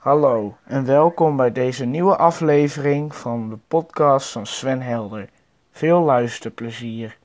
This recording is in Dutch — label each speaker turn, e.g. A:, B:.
A: Hallo en welkom bij deze nieuwe aflevering van de podcast van Sven Helder. Veel luisterplezier.